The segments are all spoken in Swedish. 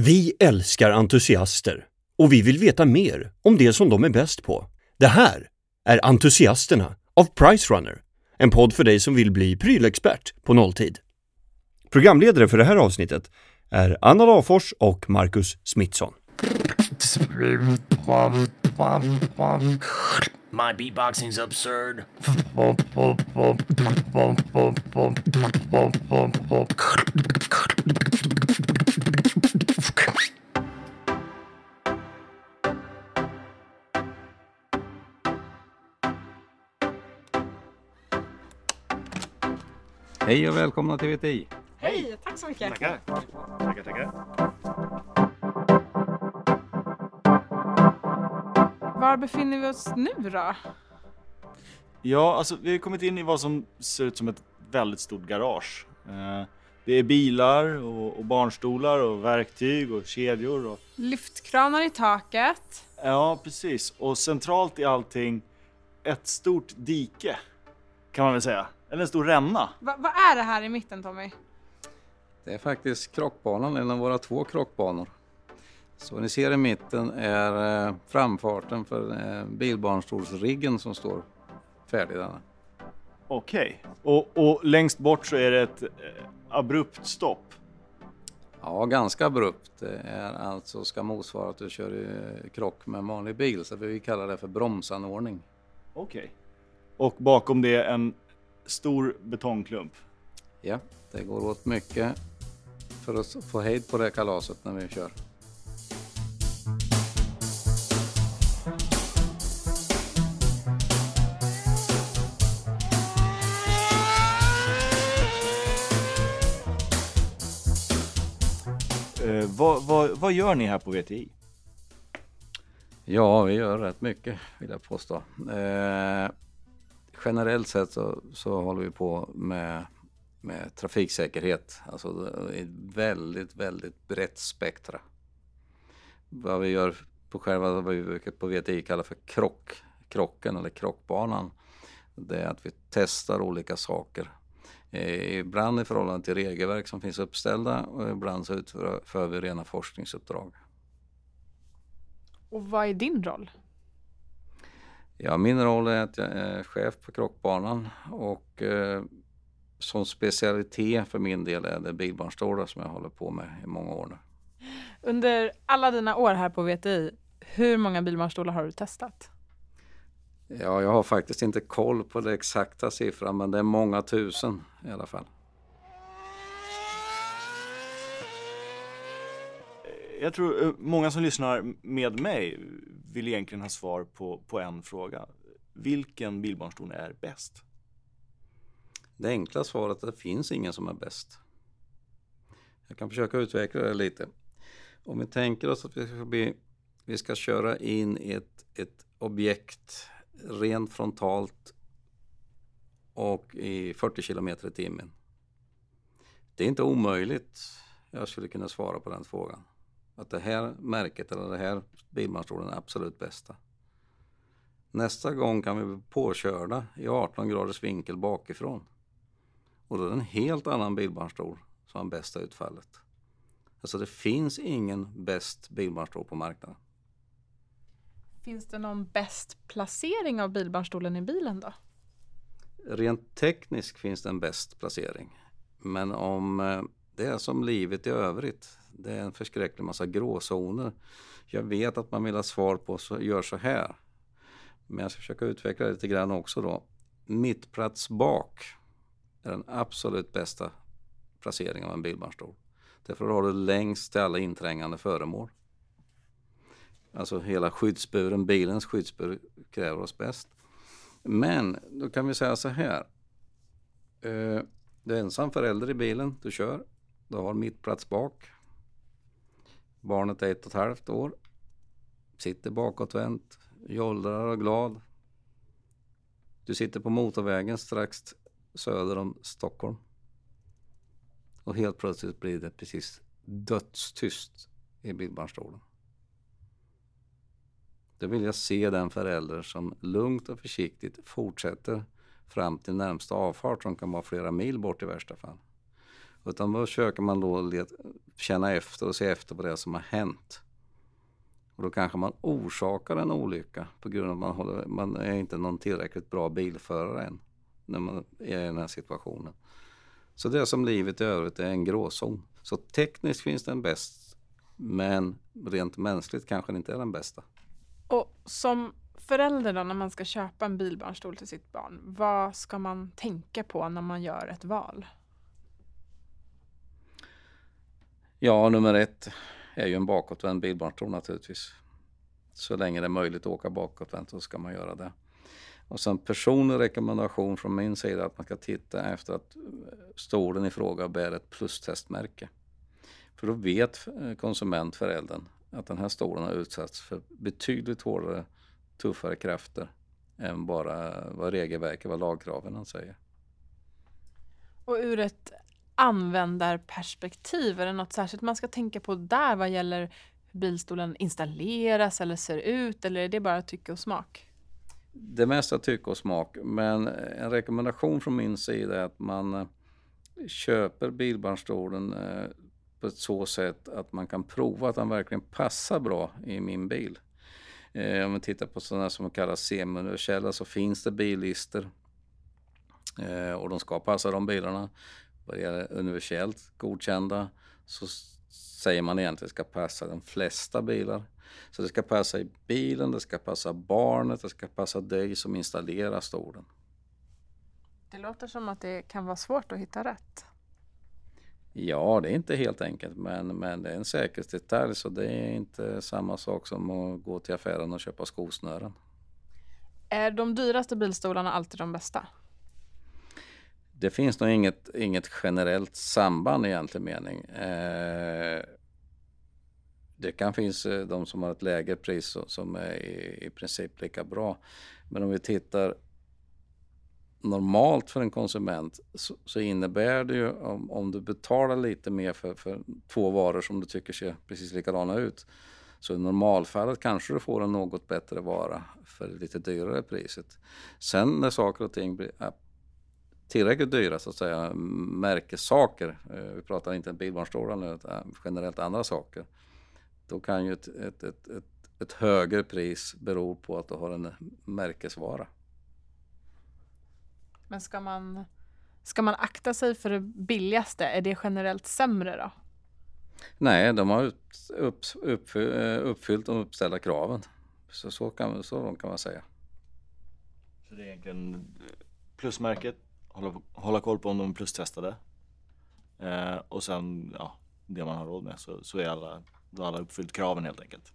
Vi älskar entusiaster och vi vill veta mer om det som de är bäst på. Det här är Entusiasterna av Pricerunner, en podd för dig som vill bli prylexpert på nolltid. Programledare för det här avsnittet är Anna Lafors och Marcus Smitsson. My beatboxing's absurd. Hej och välkomna till VTI. Hej, tack så mycket. Tackar. Tackar, tackar. Var befinner vi oss nu då? Ja, alltså vi har kommit in i vad som ser ut som ett väldigt stort garage. Eh, Det är bilar och, och barnstolar och verktyg och kedjor och Lyftkranar i taket. ja, precis. Och centralt i allting ett stort dike kan man väl säga. Eller en stor ränna. Va, vad är det här i mitten Tommy? Det är faktiskt krockbanan, en av våra två krockbanor. Så ni ser i mitten är eh, framfarten för eh, bilbarnstolsriggen som står färdig. Denna. Okej. Och, och längst bort så är det ett eh, abrupt stopp. Ja, ganska abrupt. Det är alltså ska motsvara att du kör i krock med en vanlig bil, så vi kallar det för bromsanordning. Okej. Och bakom det en stor betongklump. Ja, det går åt mycket för att få hejd på det kalaset när vi kör. Eh, vad, vad, vad gör ni här på VTI? Ja, vi gör rätt mycket vill jag påstå. Eh, generellt sett så, så håller vi på med, med trafiksäkerhet. Alltså ett väldigt, väldigt brett spektra. Vad vi gör på själva, vad vi på VTI kallar för krock, krocken eller krockbanan. Det är att vi testar olika saker. Ibland i förhållande till regelverk som finns uppställda och ibland så utför vi rena forskningsuppdrag. Och vad är din roll? Ja, min roll är att jag är chef på krockbanan och eh, som specialitet för min del är det bilbarnstolar som jag håller på med i många år nu. Under alla dina år här på VTI, hur många bilbarnstolar har du testat? Ja, jag har faktiskt inte koll på det exakta siffran men det är många tusen i alla fall. Jag tror eh, många som lyssnar med mig vill egentligen ha svar på, på en fråga. Vilken bilbarnstol är bäst? Det enkla svaret är att det finns ingen som är bäst. Jag kan försöka utveckla det lite. Om vi tänker oss att vi ska, bli, vi ska köra in ett, ett objekt rent frontalt och i 40 kilometer i timmen. Det är inte omöjligt jag skulle kunna svara på den frågan. Att det här märket eller det här bilbarnstolen är absolut bästa. Nästa gång kan vi bli påkörda i 18 graders vinkel bakifrån. Och då är det en helt annan bilbarnstol som har bästa utfallet. Alltså det finns ingen bäst bilbarnstol på marknaden. Finns det någon bäst placering av bilbarnstolen i bilen då? Rent tekniskt finns det en bäst placering. Men om eh, det är som livet i övrigt, det är en förskräcklig massa gråzoner. Jag vet att man vill ha svar på så gör så här. Men jag ska försöka utveckla det lite grann också då. Mittplats bak är den absolut bästa placeringen av en bilbarnstol. Därför har du längst till alla inträngande föremål. Alltså hela skyddsburen, bilens skyddsbur kräver oss bäst. Men då kan vi säga så här. Eh, du är ensam förälder i bilen, du kör. Du har mittplats bak. Barnet är ett och ett halvt år. Sitter bakåtvänt, jollrar och glad. Du sitter på motorvägen strax söder om Stockholm. Och helt plötsligt blir det precis dödstyst i bilbarnstolen. Då vill jag se den förälder som lugnt och försiktigt fortsätter fram till närmsta avfart som kan vara flera mil bort i värsta fall. Utan då försöker man då let, känna efter och se efter vad det är som har hänt. Och då kanske man orsakar en olycka på grund av att man, håller, man är inte någon tillräckligt bra bilförare än när man är i den här situationen. Så det är som livet i övrigt är en gråzon. Så tekniskt finns den bäst, men rent mänskligt kanske den inte är den bästa. Och som förälder då, när man ska köpa en bilbarnstol till sitt barn, vad ska man tänka på när man gör ett val? Ja, nummer ett är ju en bakåtvänd bilbarnstol naturligtvis. Så länge det är möjligt att åka bakåtvänt så ska man göra det. Och sen personlig rekommendation från min sida att man ska titta efter att eh, stolen i fråga bär ett plustestmärke. För då vet eh, konsumentföräldern att den här stolen har utsatts för betydligt hårdare, tuffare krafter än bara vad regelverket, vad lagkraven säger. Och ur ett användarperspektiv, är det något särskilt man ska tänka på där vad gäller hur bilstolen installeras eller ser ut eller är det bara tycke och smak? Det mesta tycke och smak, men en rekommendation från min sida är att man eh, köper bilbarnstolen eh, på ett så sätt att man kan prova att den verkligen passar bra i min bil. Eh, om vi tittar på sådana som kallas semi-universella så finns det billister och de ska passa de bilarna. Vad det gäller universellt godkända så säger man egentligen att det ska passa de flesta bilar. Så det ska passa i bilen, det ska passa barnet, det ska passa dig som installerar stolen. Det låter som att det kan vara svårt att hitta rätt. Ja, det är inte helt enkelt, men, men det är en säkerhetsdetalj så det är inte samma sak som att gå till affären och köpa skosnören. Är de dyraste bilstolarna alltid de bästa? Det finns nog inget, inget generellt samband i egentlig mening. Eh, det kan finnas eh, de som har ett lägre pris som är i, i princip lika bra. Men om vi tittar normalt för en konsument så, så innebär det ju om, om, du betalar lite mer för, för två varor som du tycker ser precis likadana ut. Så i normalfallet kanske du får en något bättre vara för lite dyrare priset. Sen när saker och ting blir tillräckligt dyra så att säga märkessaker, eh, vi pratar inte bilbarnstolar nu utan generellt andra saker. Då kan ju ett, ett, ett, ett, ett högre pris bero på att du har en märkesvara. Men ska man, ska man akta sig för det billigaste? Är det generellt sämre då? Nej, de har upp, upp, upp, uppfyllt de uppställda kraven. Så, så, kan, så kan man säga. Så det är egentligen plusmärket, hålla, hålla koll på om de är plustestade. Eh, och sen ja, det man har råd med så, så är alla, då har alla uppfyllt kraven helt enkelt.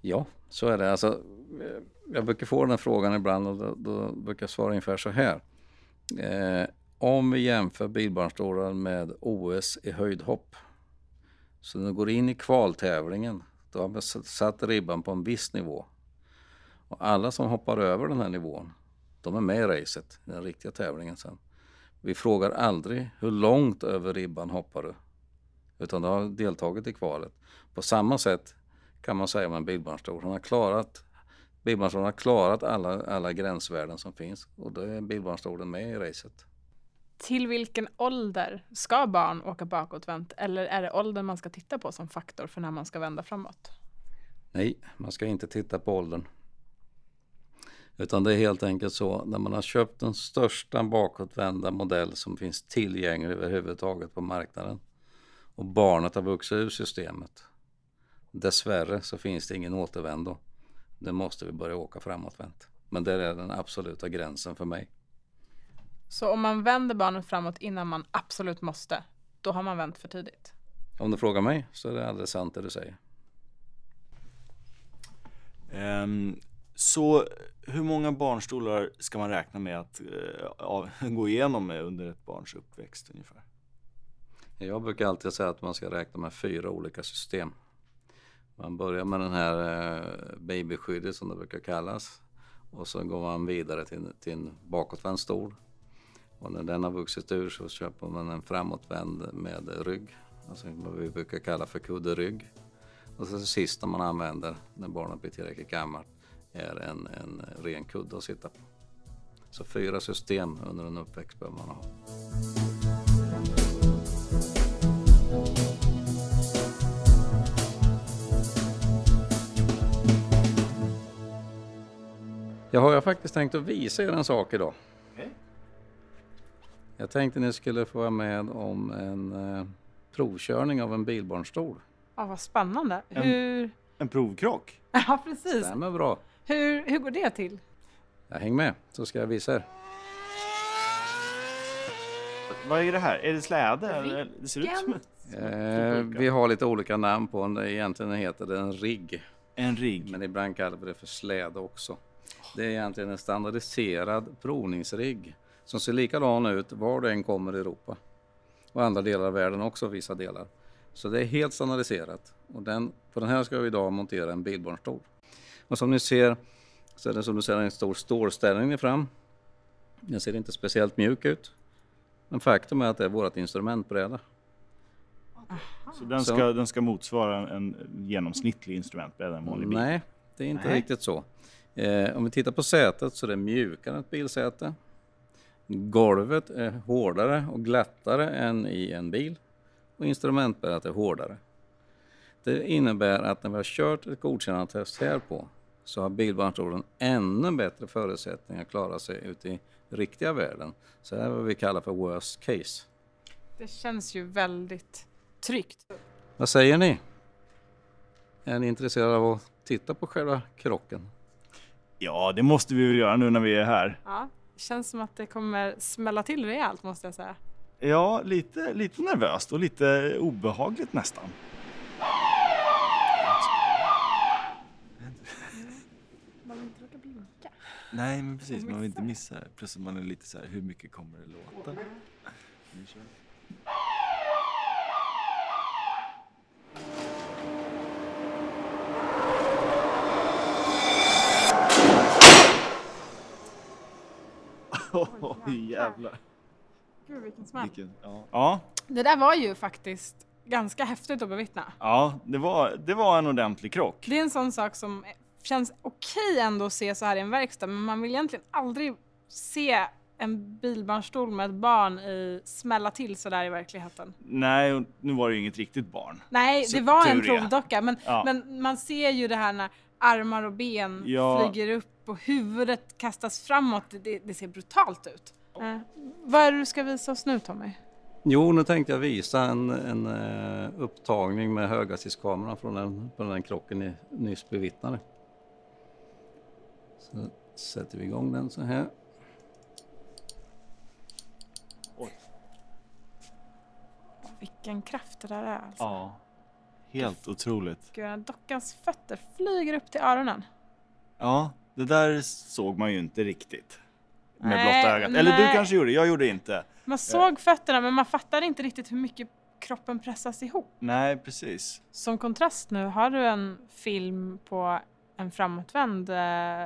Ja, så är det. Alltså, eh, jag brukar få den här frågan ibland och då, då brukar jag svara ungefär så här. Eh, om vi jämför bilbarnstolar med OS i höjdhopp. Så när du går in i kvaltävlingen, då har vi satt ribban på en viss nivå. Och alla som hoppar över den här nivån, de är med i racet, den riktiga tävlingen sen. Vi frågar aldrig hur långt över ribban hoppar du? Utan du har deltagit i kvalet. På samma sätt kan man säga om en bilbarnstol. Han har klarat, bilbarnstolen har klarat alla, alla gränsvärden som finns och då är bilbarnstolen med i racet. Till vilken ålder ska barn åka bakåtvänt eller är det åldern man ska titta på som faktor för när man ska vända framåt? Nej, man ska inte titta på åldern. Utan det är helt enkelt så när man har köpt den största bakåtvända modell som finns tillgänglig överhuvudtaget på marknaden och barnet har vuxit ur systemet Dessvärre så finns det ingen återvändo. Nu måste vi börja åka framåtvänt. Men det är den absoluta gränsen för mig. Så om man vänder barnet framåt innan man absolut måste, då har man vänt för tidigt? Om du frågar mig så är det alldeles sant det du säger. Um, så hur många barnstolar ska man räkna med att uh, gå igenom med under ett barns uppväxt ungefär? Jag brukar alltid säga att man ska räkna med fyra olika system. Man börjar med den här eh, babyskyddet som det brukar kallas och så går man vidare till, till en bakåtvänd stol. Och när den har vuxit ur så köper man en framåtvänd med rygg, alltså vad vi brukar kalla för kudderygg. Och så det sista man använder när barnet blir tillräckligt gammalt är en, en ren kudde att sitta på. Så fyra system under en uppväxt behöver man ha. Jag har faktiskt tänkt att visa er en sak idag. Okay. Jag tänkte ni skulle få vara med om en eh, provkörning av en bilbarnstol. Ja, vad spännande. En, en provkrock? Ja, precis. Stämmer bra. Hur, hur går det till? Jag häng med så ska jag visa er. Vad är det här? Är det släde? Det ser ut som ett, Eh, vi har lite olika namn på den. Egentligen heter det en rigg. en rigg. Men ibland kallar vi det för släde också. Det är egentligen en standardiserad provningsrigg som ser likadan ut var du än kommer i Europa. Och andra delar av världen också, vissa delar. Så det är helt standardiserat. Och den, på den här ska vi idag montera en bilbarnstol. Och som ni ser så är det som du ser en stor stålställning i fram. Den ser inte speciellt mjuk ut. Men faktum är att det är vårt instrumentbräda. Så den Så. ska, den ska motsvara en, en genomsnittlig instrumentbräda, en vanlig bil? Nej, det är inte Nej. riktigt så. Eh, om vi tittar på sätet så är det mjukare än ett bilsäte. Golvet är hårdare och glattare än i en bil och instrumentbrädet är hårdare. Det innebär att när vi har kört ett godkännandetest här på så har bilbarnstolen ännu bättre förutsättningar att klara sig ute i riktiga världen. Så det är vad vi kallar för worst case. Det känns ju väldigt tryggt. Vad säger ni? Är ni intresserade av att titta på själva krocken? Ja, det måste vi väl göra nu när vi är här. Ja, det känns som att det kommer smälla till rejält måste jag säga. Ja, lite, lite nervöst och lite obehagligt nästan. Man blinka. Nej, men precis. Man vill inte missa det. Plus att man är lite så här, hur mycket kommer det låta? Vi kör. Oj, jävlar. Gud vilken smäll. Vilken, ja. Ja, Det där var ju faktiskt ganska häftigt att bevittna. ja det, var, det var en ordentlig krock. Det är en sån sak som känns okej ändå att se så här i en verkstad men man vill egentligen aldrig se en bilbarnstol med ett barn i smälla till sådär i verkligheten. Nej, nu var det ju inget riktigt barn. Nej, Så det var en provdocka men, Ja. men man ser ju det här när armar och ben Ja. flyger upp och huvudet kastas framåt. Det, det ser brutalt ut. Eh, vad är det du ska visa oss nu Tommy? Jo, nu tänkte jag visa en, en eh, upptagning med höghastighetskameran från den, från den krocken ni nyss bevittnade. Så sätter vi igång den så här. Vilken kraft det där är alltså. Ja. Helt otroligt. Gud, dockans fötter flyger upp till öronen. Ja, det där såg man ju inte riktigt. Med Nej, blotta ögat. Eller du nej. kanske gjorde, jag gjorde inte. Man såg fötterna men man fattade inte riktigt hur mycket kroppen pressas ihop. Nej, precis. Som kontrast nu, har du en film på en framåtvänd eh,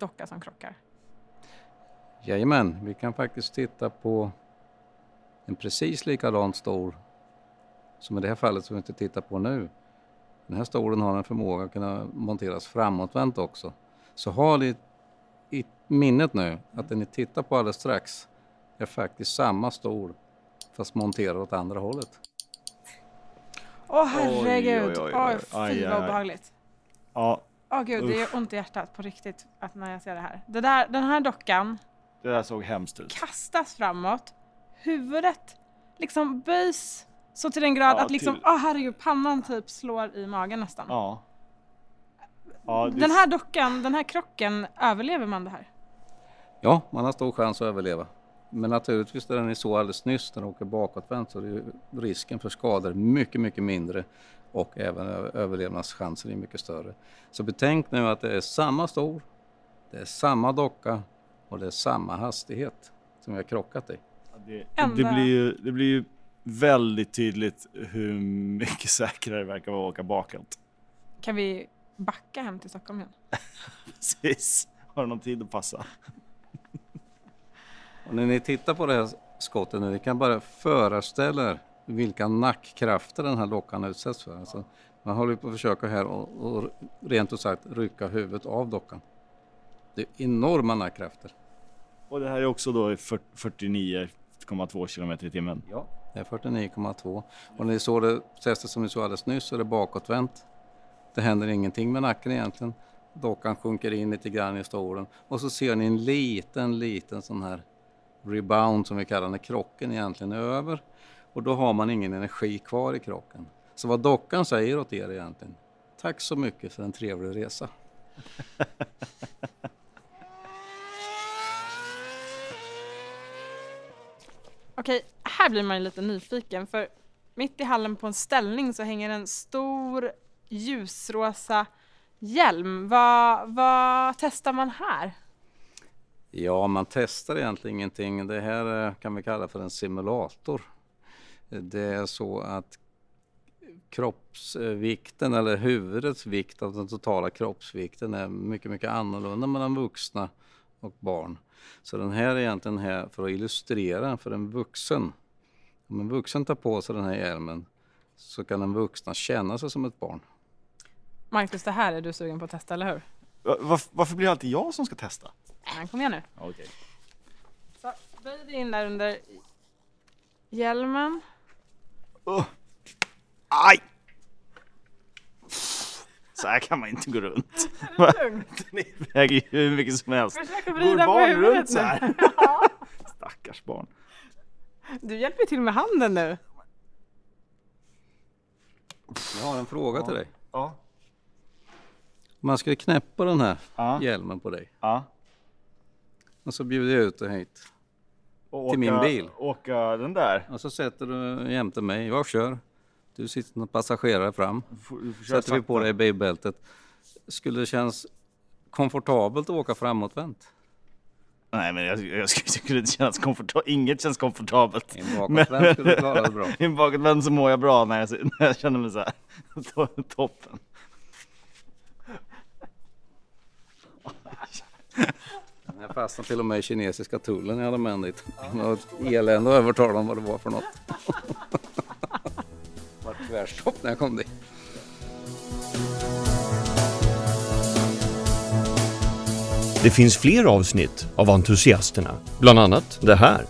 docka som krockar? Jajamän, vi kan faktiskt titta på en precis likadant stor som i det här fallet som vi inte tittar på nu. Den här stolen har en förmåga att kunna monteras framåtvänt också. Så ha det i minnet nu att det ni tittar på alldeles strax är faktiskt samma stol fast monterad åt andra hållet. Åh herregud! oj, oj, oj. Oj, fy aj, vad aj. obehagligt. Ja, Åh gud, det gör ont i hjärtat på riktigt att när jag ser det här. Det där, den här dockan det där såg hemskt ut. kastas framåt, huvudet liksom böjs så till den grad Ja, att liksom, till- åh herregud, pannan typ slår i magen nästan. Ja. ja det, Den här dockan, den här krocken, överlever man det här? Ja, man har stor chans att överleva. Men naturligtvis där ni såg alldeles nyss, när den åker bakåtvänt så är ju risken för skador mycket, mycket mindre och även ö- överlevnadschanser är mycket större. Så betänk nu att det är samma stol, det är samma docka och det är samma hastighet som vi har krockat i. det, det, blir ju, det blir ju väldigt tydligt hur mycket säkrare det verkar vara att åka bakåt. Kan vi backa hem till Stockholm igen? Precis. Har du någon tid att passa? Och när ni tittar på det här skottet nu, ni kan bara föreställa er vilka nackkrafter den här dockan utsätts för. Alltså, man håller på att försöka här och, och rent ut sagt rycka huvudet av dockan. Det är enorma nackkrafter. Och det här är också då i fyr- 49,2 kilometer i timmen. Ja. Det är 49,2. Och när ni såg det testet som ni såg alldeles nyss så är det bakåtvänt. Det händer ingenting med nacken egentligen. dockan sjunker in lite grann i stolen och så ser ni en liten, liten sån här rebound som vi kallar när krocken egentligen är över och då har man ingen energi kvar i krocken. Så vad dockan säger åt er egentligen, tack så mycket för en trevlig resa. Okej, här blir man ju lite nyfiken för mitt i hallen på en ställning så hänger en stor ljusrosa hjälm. Vad, vad testar man här? Ja, man testar egentligen ingenting. Det här eh, kan vi kalla för en simulator. Det är så att kroppsvikten eller huvudets vikt av den totala kroppsvikten är mycket, mycket annorlunda mellan vuxna och barn. Så den här är egentligen här för att illustrera för en vuxen. Om en vuxen tar på sig den här hjälmen så kan en vuxna känna sig som ett barn. Marcus, det här är du sugen på att testa, eller hur? Va- varf- varför blir det alltid jag som ska testa? Nej, men kom igen nu. Okej. Så, böj dig in där under hjälmen. Uh. Aj! Så här kan man inte gå runt. Lugnt. Den väger ju hur mycket som helst. Går på barn huvudet runt så nu. här? Ja. Stackars barn. Du hjälper ju till med handen nu. Jag har en fråga till dig. Ja. Man skulle knäppa den här Ja. hjälmen på dig ja. och så bjuder jag ut dig hit. Och Till min åka- bil. Åka den där. Och så sätter du jämte mig. Jag kör. Du sitter som passagerare fram. Du får Sätter vi på dig bilbältet. Skulle det kännas komfortabelt att åka framåtvänt? Nej men jag, jag skulle, inte kännas komfortabelt. Inget känns komfortabelt. I en bakåtvänd skulle du klara det bra. I en bakåtvänd så mår jag bra när jag, när jag känner mig så här. To- Toppen. Jag fastnade till och med i kinesiska tullen jag hade med den dit. Ett elände att övertala dem vad det var för något. Det var tvärstopp när jag kom dit. Det finns fler avsnitt av Entusiasterna, bland annat det här.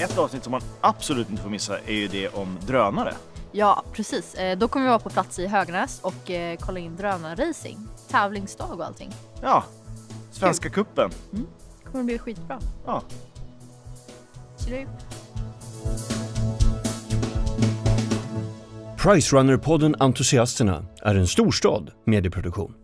Ett avsnitt som man absolut inte får missa är ju det om drönare. Ja, precis. Eh, Då kommer vi vara på plats i Höganäs och eh, kolla in drönarracing. Tävlingsdag och allting. Ja, Svenska kuppen. kommer bli skitbra. Ja. Tjurru. Pricerunner-podden Entusiasterna är en storstad medieproduktion.